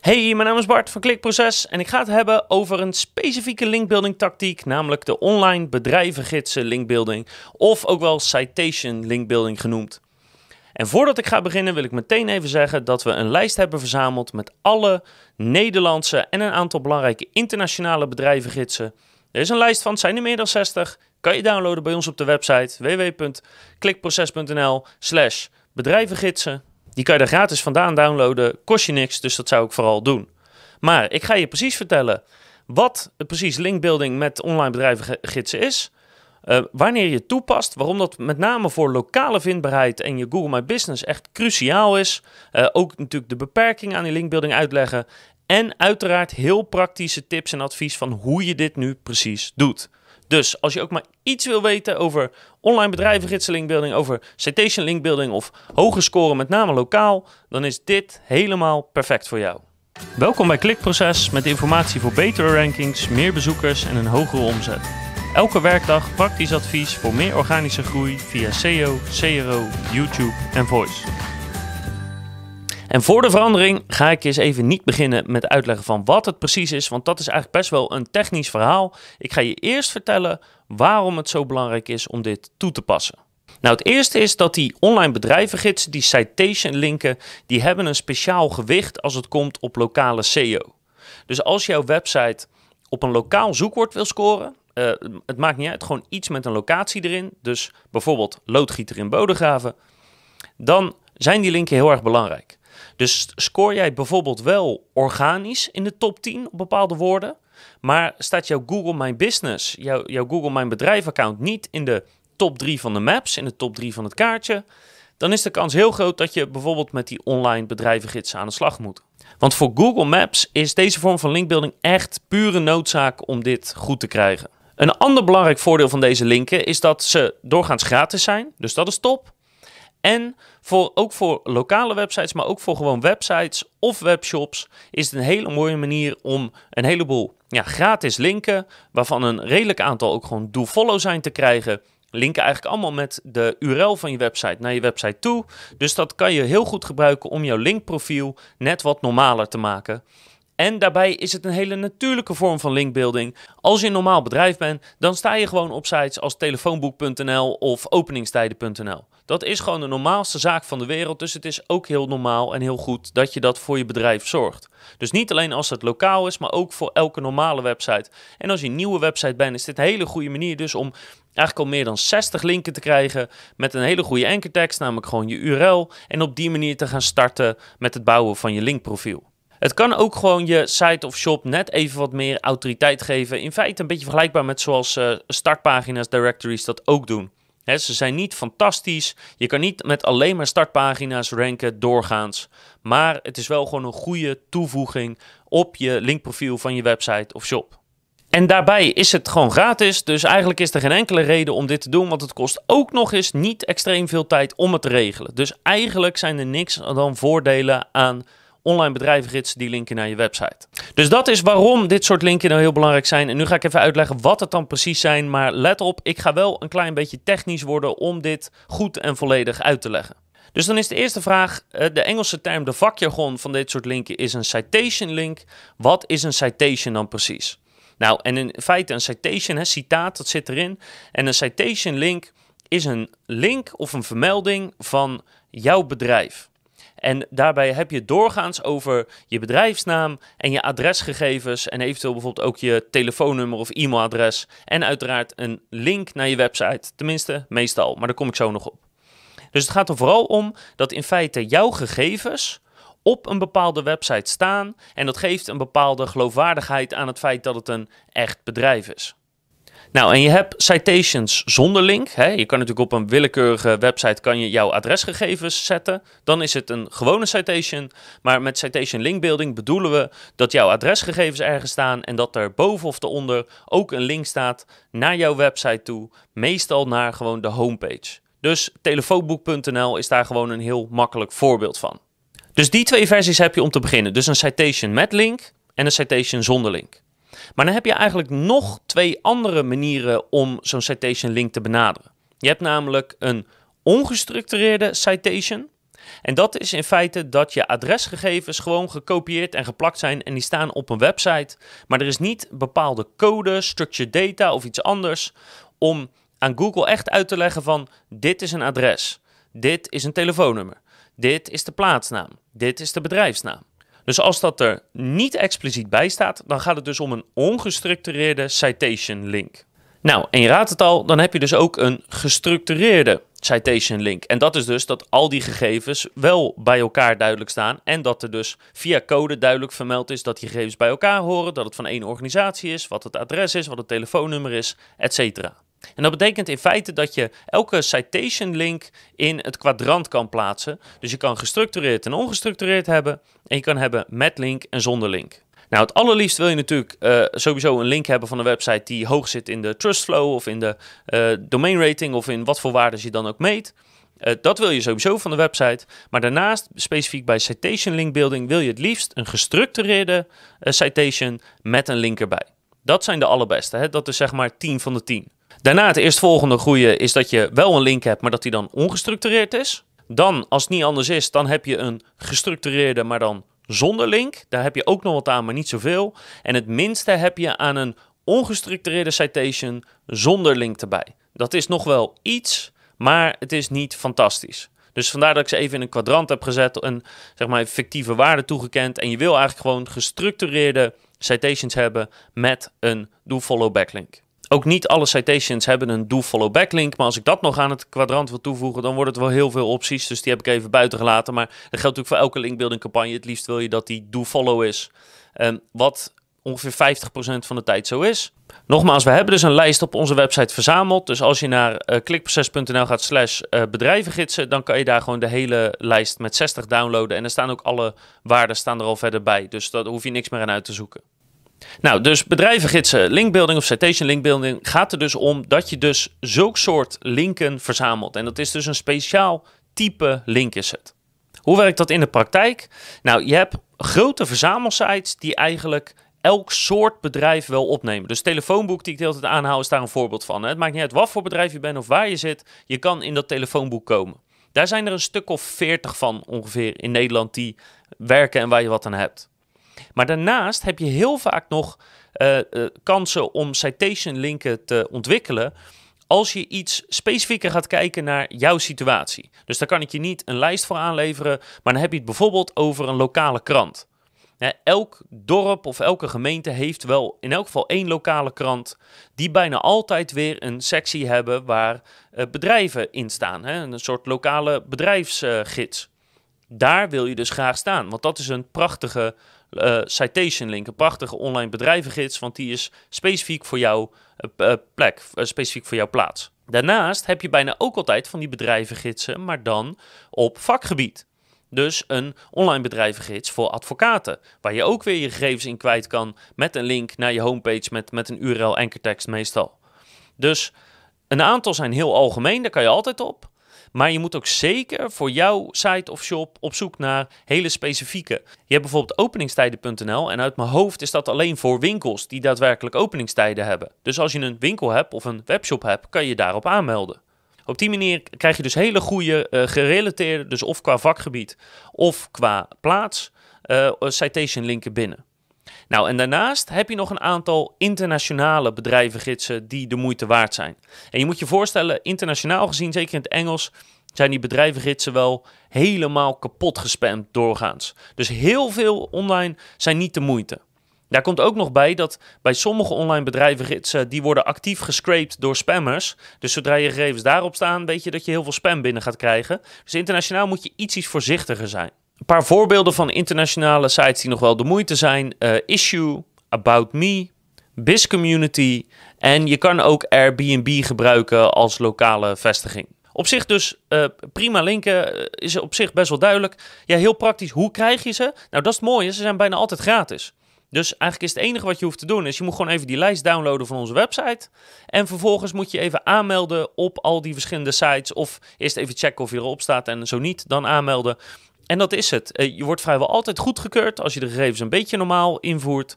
Hey, mijn naam is Bart van Klikproces en ik ga het hebben over een specifieke linkbuilding tactiek, namelijk de online bedrijvengidsen linkbuilding, of ook wel citation linkbuilding genoemd. En voordat ik ga beginnen wil ik meteen even zeggen dat we een lijst hebben verzameld met alle Nederlandse en een aantal belangrijke internationale bedrijvengidsen. Er is een lijst van, het zijn er meer dan 60, kan je downloaden bij ons op de website www.klikproces.nl slash bedrijvengidsen. Die kan je er gratis vandaan downloaden, kost je niks, dus dat zou ik vooral doen. Maar ik ga je precies vertellen wat precies linkbuilding met online bedrijvengidsen is. Uh, wanneer je het toepast, waarom dat met name voor lokale vindbaarheid en je Google My Business echt cruciaal is. Uh, ook natuurlijk de beperkingen aan die linkbuilding uitleggen. En uiteraard heel praktische tips en advies van hoe je dit nu precies doet. Dus als je ook maar iets wil weten over online bedrijvengidsen linkbuilding, over citation linkbuilding of hoge scoren met name lokaal, dan is dit helemaal perfect voor jou. Welkom bij Klikproces met informatie voor betere rankings, meer bezoekers en een hogere omzet. Elke werkdag praktisch advies voor meer organische groei via SEO, CRO, YouTube en Voice. En voor de verandering ga ik eens even niet beginnen met uitleggen van wat het precies is, want dat is eigenlijk best wel een technisch verhaal. Ik ga je eerst vertellen waarom het zo belangrijk is om dit toe te passen. Nou, het eerste is dat die online bedrijvengidsen, die citation linken, die hebben een speciaal gewicht als het komt op lokale SEO. Dus als jouw website op een lokaal zoekwoord wil scoren, uh, het maakt niet uit, gewoon iets met een locatie erin, dus bijvoorbeeld loodgieter in Bodegraven, dan zijn die linken heel erg belangrijk. Dus scoor jij bijvoorbeeld wel organisch in de top 10 op bepaalde woorden, maar staat jouw Google My Business, jouw, jouw Google My Bedrijf account niet in de top 3 van de maps, in de top 3 van het kaartje, dan is de kans heel groot dat je bijvoorbeeld met die online bedrijvengidsen aan de slag moet. Want voor Google Maps is deze vorm van linkbuilding echt pure noodzaak om dit goed te krijgen. Een ander belangrijk voordeel van deze linken is dat ze doorgaans gratis zijn, dus dat is top. En voor, ook voor lokale websites, maar ook voor gewoon websites of webshops, is het een hele mooie manier om een heleboel ja, gratis linken, waarvan een redelijk aantal ook gewoon do-follow zijn te krijgen. Linken eigenlijk allemaal met de URL van je website naar je website toe. Dus dat kan je heel goed gebruiken om jouw linkprofiel net wat normaler te maken. En daarbij is het een hele natuurlijke vorm van linkbuilding. Als je een normaal bedrijf bent, dan sta je gewoon op sites als telefoonboek.nl of openingstijden.nl. Dat is gewoon de normaalste zaak van de wereld. Dus het is ook heel normaal en heel goed dat je dat voor je bedrijf zorgt. Dus niet alleen als het lokaal is, maar ook voor elke normale website. En als je een nieuwe website bent, is dit een hele goede manier dus om eigenlijk al meer dan 60 linken te krijgen met een hele goede ankertekst, namelijk gewoon je URL. En op die manier te gaan starten met het bouwen van je linkprofiel. Het kan ook gewoon je site of shop net even wat meer autoriteit geven. In feite een beetje vergelijkbaar met zoals uh, startpagina's, directories dat ook doen. ze zijn niet fantastisch. Je kan niet met alleen maar startpagina's ranken doorgaans. Maar het is wel gewoon een goede toevoeging op je linkprofiel van je website of shop. En daarbij is het gewoon gratis, dus eigenlijk is er geen enkele reden om dit te doen, want het kost ook nog eens niet extreem veel tijd om het te regelen. Dus eigenlijk zijn er niks dan voordelen aan online bedrijvengidsen die linken naar je website. Dus dat is waarom dit soort linken nou heel belangrijk zijn. En nu ga ik even uitleggen wat het dan precies zijn. Maar let op, ik ga wel een klein beetje technisch worden om dit goed en volledig uit te leggen. Dus dan is de eerste vraag, eh, de Engelse term, de vakjargon van dit soort linken is een citation link. Wat is een citation dan precies? Nou, en in feite een citation, hè, citaat, dat zit erin. En een citation link is een link of een vermelding van jouw bedrijf. En daarbij heb je doorgaans over je bedrijfsnaam en je adresgegevens en eventueel bijvoorbeeld ook je telefoonnummer of e-mailadres en uiteraard een link naar je website. Tenminste, meestal, maar daar kom ik zo nog op. Dus het gaat er vooral om dat in feite jouw gegevens op een bepaalde website staan en dat geeft een bepaalde geloofwaardigheid aan het feit dat het een echt bedrijf is. Nou, en je hebt citations zonder link. Hè. Je kan natuurlijk op een willekeurige website kan je jouw adresgegevens zetten. Dan is het een gewone citation. Maar met citation link building bedoelen we dat jouw adresgegevens ergens staan en dat er boven of eronder ook een link staat naar jouw website toe. Meestal naar gewoon de homepage. Dus telefoonboek.nl is daar gewoon een heel makkelijk voorbeeld van. Dus die twee versies heb je om te beginnen. Dus een citation met link en een citation zonder link. Maar dan heb je eigenlijk nog twee andere manieren om zo'n citation link te benaderen. Je hebt namelijk een ongestructureerde citation En dat is in feite dat je adresgegevens gewoon gekopieerd en geplakt zijn en die staan op een website. Maar er is niet bepaalde code, structured data of iets anders om aan Google echt uit te leggen van dit is een adres, dit is een telefoonnummer, dit is de plaatsnaam, dit is de bedrijfsnaam. Dus als dat er niet expliciet bij staat, dan gaat het dus om een ongestructureerde citation link. Nou, en je raadt het al, dan heb je dus ook een gestructureerde citation link. En dat is dus dat al die gegevens wel bij elkaar duidelijk staan en dat er dus via code duidelijk vermeld is dat die gegevens bij elkaar horen, dat het van één organisatie is, wat het adres is, wat het telefoonnummer is, etc. En dat betekent in feite dat je elke citation link in het kwadrant kan plaatsen. Dus je kan gestructureerd en ongestructureerd hebben. En je kan hebben met link en zonder link. Nou, het allerliefst wil je natuurlijk uh, sowieso een link hebben van een website die hoog zit in de trust flow of in de uh, domain rating of in wat voor waarden je dan ook meet. Uh, dat wil je sowieso van de website. Maar daarnaast, specifiek bij citation link building, wil je het liefst een gestructureerde citation met een link erbij. Dat zijn de allerbeste. Hè? Dat is zeg maar 10 van de 10. Daarna het eerstvolgende goede is dat je wel een link hebt, maar dat die dan ongestructureerd is. Dan, als het niet anders is, dan heb je een gestructureerde, maar dan zonder link. Daar heb je ook nog wat aan, maar niet zoveel. En het minste heb je aan een ongestructureerde citation zonder link erbij. Dat is nog wel iets, maar het is niet fantastisch. Dus vandaar dat ik ze even in een kwadrant heb gezet en zeg maar fictieve waarde toegekend. En je wil eigenlijk gewoon gestructureerde citations hebben met een do-follow backlink. Ook niet alle citations hebben een do-follow backlink. Maar als ik dat nog aan het kwadrant wil toevoegen, dan wordt het wel heel veel opties. Dus die heb ik even buiten gelaten. Maar dat geldt natuurlijk voor elke linkbuilding campagne. Het liefst wil je dat die do-follow is. Um, wat ongeveer 50% van de tijd zo is. Nogmaals, we hebben dus een lijst op onze website verzameld. Dus als je naar uh, klikproces.nl gaat slash uh, bedrijvengidsen, dan kan je daar gewoon de hele lijst met 60 downloaden. En er staan ook alle waarden staan er al verder bij. Dus daar hoef je niks meer aan uit te zoeken. Nou, dus bedrijvengidsen, linkbuilding of citation linkbuilding gaat er dus om dat je dus zulk soort linken verzamelt. En dat is dus een speciaal type link is het. Hoe werkt dat in de praktijk? Nou, je hebt grote verzamelsites die eigenlijk elk soort bedrijf wel opnemen. Dus telefoonboek die ik de hele tijd aanhaal is daar een voorbeeld van. Het maakt niet uit wat voor bedrijf je bent of waar je zit. Je kan in dat telefoonboek komen. Daar zijn er een stuk of veertig van ongeveer in Nederland die werken en waar je wat aan hebt. Maar daarnaast heb je heel vaak nog uh, uh, kansen om citation linken te ontwikkelen als je iets specifieker gaat kijken naar jouw situatie. Dus daar kan ik je niet een lijst voor aanleveren, maar dan heb je het bijvoorbeeld over een lokale krant. elk dorp of elke gemeente heeft wel in elk geval één lokale krant die bijna altijd weer een sectie hebben waar uh, bedrijven in staan. Een soort lokale bedrijfsgids. Daar wil je dus graag staan, want dat is een prachtige uh, citation link, een prachtige online bedrijvengids, want die is specifiek voor jouw uh, plek, specifiek voor jouw plaats. Daarnaast heb je bijna ook altijd van die bedrijvengidsen, maar dan op vakgebied. Dus een online bedrijvengids voor advocaten, waar je ook weer je gegevens in kwijt kan met een link naar je homepage met, met een URL ankertekst meestal. Dus een aantal zijn heel algemeen, daar kan je altijd op. Maar je moet ook zeker voor jouw site of shop op zoek naar hele specifieke. Je hebt bijvoorbeeld openingstijden.nl en uit mijn hoofd is dat alleen voor winkels die daadwerkelijk openingstijden hebben. Dus als je een winkel hebt of een webshop hebt, kan je daarop aanmelden. Op die manier krijg je dus hele goede uh, gerelateerde, dus of qua vakgebied of qua plaats, uh, citation linken binnen. Nou, en daarnaast heb je nog een aantal internationale bedrijvengidsen die de moeite waard zijn. En je moet je voorstellen, internationaal gezien, zeker in het Engels, zijn die bedrijvengidsen wel helemaal kapot gespamd doorgaans. Dus heel veel online zijn niet de moeite. Daar komt ook nog bij dat bij sommige online bedrijvengidsen die worden actief gescraped door spammers. Dus zodra je gegevens daarop staan, weet je dat je heel veel spam binnen gaat krijgen. Dus internationaal moet je iets, iets voorzichtiger zijn. Een paar voorbeelden van internationale sites die nog wel de moeite zijn. Uh, Issue, About Me, BizCommunity en je kan ook Airbnb gebruiken als lokale vestiging. Op zich dus uh, prima linken, uh, is op zich best wel duidelijk. Ja, heel praktisch, hoe krijg je ze? Nou, dat is het mooie, ze zijn bijna altijd gratis. Dus eigenlijk is het enige wat je hoeft te doen, is je moet gewoon even die lijst downloaden van onze website. En vervolgens moet je even aanmelden op al die verschillende sites. Of eerst even checken of je erop staat en zo niet, dan aanmelden. En dat is het. Uh, je wordt vrijwel altijd goedgekeurd als je de gegevens een beetje normaal invoert.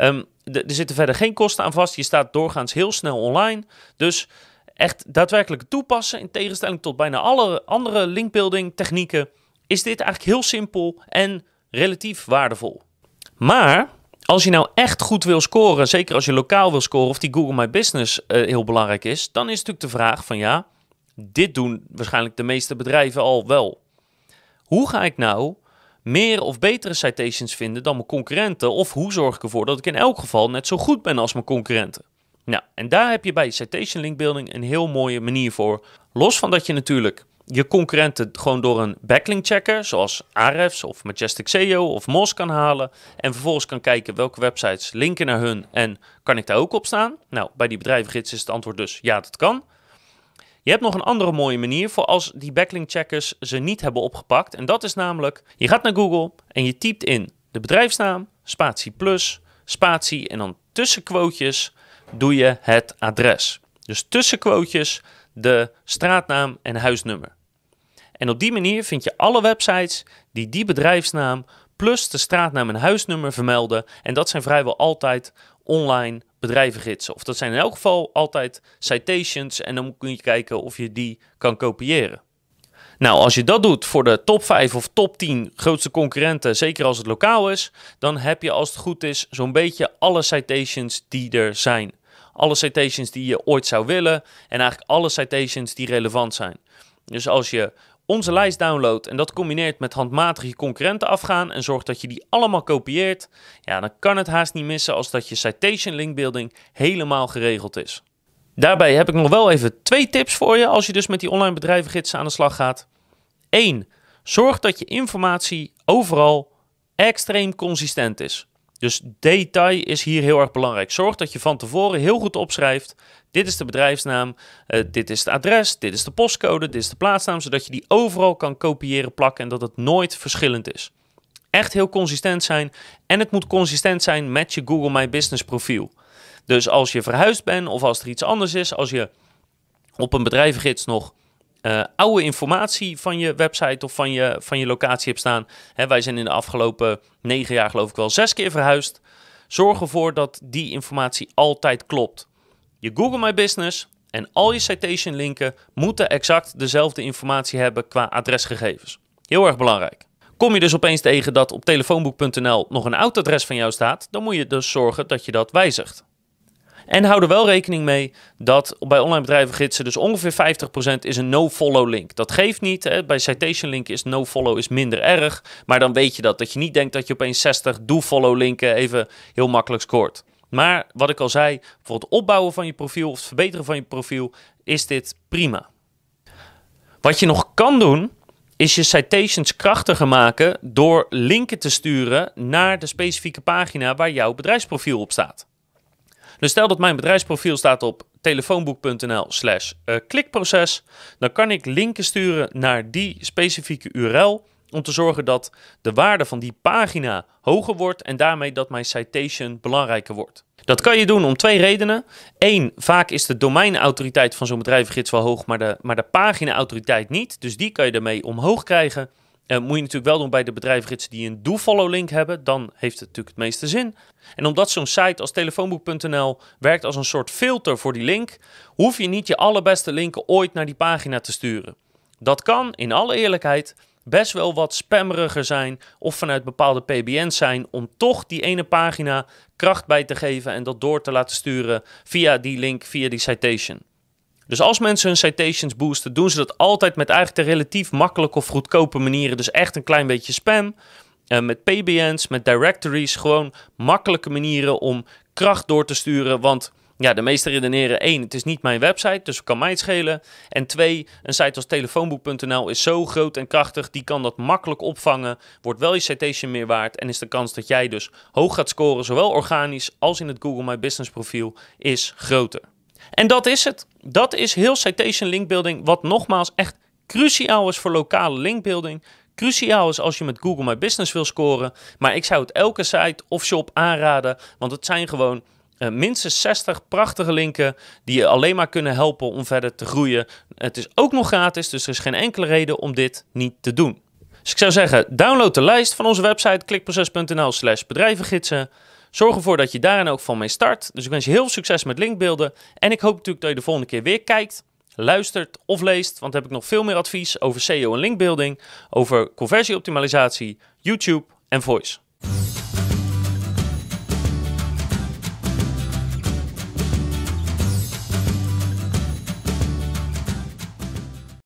Um, er zitten verder geen kosten aan vast. Je staat doorgaans heel snel online. Dus echt daadwerkelijk toepassen, in tegenstelling tot bijna alle andere linkbuilding technieken, is dit eigenlijk heel simpel en relatief waardevol. Maar als je nou echt goed wil scoren, zeker als je lokaal wil scoren of die Google My Business uh, heel belangrijk is, dan is natuurlijk de vraag van ja, dit doen waarschijnlijk de meeste bedrijven al wel. Hoe ga ik nou meer of betere citations vinden dan mijn concurrenten? Of hoe zorg ik ervoor dat ik in elk geval net zo goed ben als mijn concurrenten? Nou, en daar heb je bij citation link building een heel mooie manier voor. Los van dat je natuurlijk je concurrenten gewoon door een backlink checker, zoals Ahrefs of Majestic SEO of Moz kan halen. En vervolgens kan kijken welke websites linken naar hun en kan ik daar ook op staan? Nou, bij die bedrijvengids is het antwoord dus ja, dat kan. Je hebt nog een andere mooie manier voor als die backlink checkers ze niet hebben opgepakt. En dat is namelijk, je gaat naar Google en je typt in de bedrijfsnaam, spatie plus, spatie en dan tussen quotejes doe je het adres. Dus tussen quotejes de straatnaam en huisnummer. En op die manier vind je alle websites die die bedrijfsnaam plus de straatnaam en huisnummer vermelden. En dat zijn vrijwel altijd online bedrijvengidsen. Of dat zijn in elk geval altijd citations. En dan kun je kijken of je die kan kopiëren. Nou, als je dat doet voor de top 5 of top 10 grootste concurrenten, zeker als het lokaal is, dan heb je als het goed is zo'n beetje alle citations die er zijn. Alle citations die je ooit zou willen en eigenlijk alle citations die relevant zijn. Dus als je onze lijst downloadt en dat combineert met handmatig je concurrenten afgaan en zorgt dat je die allemaal kopieert, ja, dan kan het haast niet missen als dat je citation link building helemaal geregeld is. Daarbij heb ik nog wel even twee tips voor je als je dus met die online bedrijvengidsen aan de slag gaat. 1. Zorg dat je informatie overal extreem consistent is. Dus detail is hier heel erg belangrijk. Zorg dat je van tevoren heel goed opschrijft. Dit is de bedrijfsnaam, uh, dit is het adres, dit is de postcode, dit is de plaatsnaam, zodat je die overal kan kopiëren, plakken en dat het nooit verschillend is. Echt heel consistent zijn en het moet consistent zijn met je Google My Business profiel. Dus als je verhuisd bent of als er iets anders is, als je op een bedrijvengids nog uh, oude informatie van je website of van je, van je locatie hebt staan. Hè, wij zijn in de afgelopen negen jaar geloof ik wel zes keer verhuisd. Zorg ervoor dat die informatie altijd klopt. Je Google My Business en al je citation linken moeten exact dezelfde informatie hebben qua adresgegevens. Heel erg belangrijk. Kom je dus opeens tegen dat op telefoonboek.nl nog een oud adres van jou staat, dan moet je dus zorgen dat je dat wijzigt. En hou er wel rekening mee dat bij online bedrijven gidsen dus ongeveer 50% is een no-follow link. Dat geeft niet. Hè. Bij citation link is no-follow is minder erg. Maar dan weet je dat. Dat je niet denkt dat je opeens 60 do-follow linken even heel makkelijk scoort. Maar wat ik al zei, voor het opbouwen van je profiel of het verbeteren van je profiel is dit prima. Wat je nog kan doen, is je citations krachtiger maken door linken te sturen naar de specifieke pagina waar jouw bedrijfsprofiel op staat. Dus stel dat mijn bedrijfsprofiel staat op telefoonboek.nl slash eh, klikproces, dan kan ik linken sturen naar die specifieke URL om te zorgen dat de waarde van die pagina hoger wordt en daarmee dat mijn citation belangrijker wordt. Dat kan je doen om twee redenen. Eén, vaak is de domeinautoriteit van zo'n bedrijvengids wel hoog, maar de, maar de pagina-autoriteit niet. Dus die kan je ermee omhoog krijgen. Uh, moet je natuurlijk wel doen bij de bedrijfgidsen die een do-follow-link hebben. Dan heeft het natuurlijk het meeste zin. En omdat zo'n site als telefoonboek.nl werkt als een soort filter voor die link, hoef je niet je allerbeste linken ooit naar die pagina te sturen. Dat kan, in alle eerlijkheid, best wel wat spammeriger zijn of vanuit bepaalde PBN's zijn om toch die ene pagina kracht bij te geven en dat door te laten sturen via die link, via die citation. Dus als mensen hun citations boosten, doen ze dat altijd met eigenlijk de relatief makkelijke of goedkope manieren. Dus echt een klein beetje spam. Uh, met PBN's, met directories. Gewoon makkelijke manieren om kracht door te sturen. Want ja, de meeste redeneren: één, het is niet mijn website, dus kan mij het schelen. En twee, een site als telefoonboek.nl is zo groot en krachtig, die kan dat makkelijk opvangen. Wordt wel je citation meer waard en is de kans dat jij dus hoog gaat scoren, zowel organisch als in het Google My Business profiel, is groter. En dat is het. Dat is heel citation linkbuilding, wat nogmaals echt cruciaal is voor lokale linkbuilding. Cruciaal is als je met Google My Business wil scoren. Maar ik zou het elke site of shop aanraden, want het zijn gewoon uh, minstens 60 prachtige linken die je alleen maar kunnen helpen om verder te groeien. Het is ook nog gratis, dus er is geen enkele reden om dit niet te doen. Dus ik zou zeggen, download de lijst van onze website klikproces.nl slash bedrijvengidsen. Zorg ervoor dat je daarin ook van mee start. Dus ik wens je heel veel succes met linkbeelden. En ik hoop natuurlijk dat je de volgende keer weer kijkt, luistert of leest. Want dan heb ik nog veel meer advies over SEO en linkbuilding, over conversieoptimalisatie, YouTube en voice.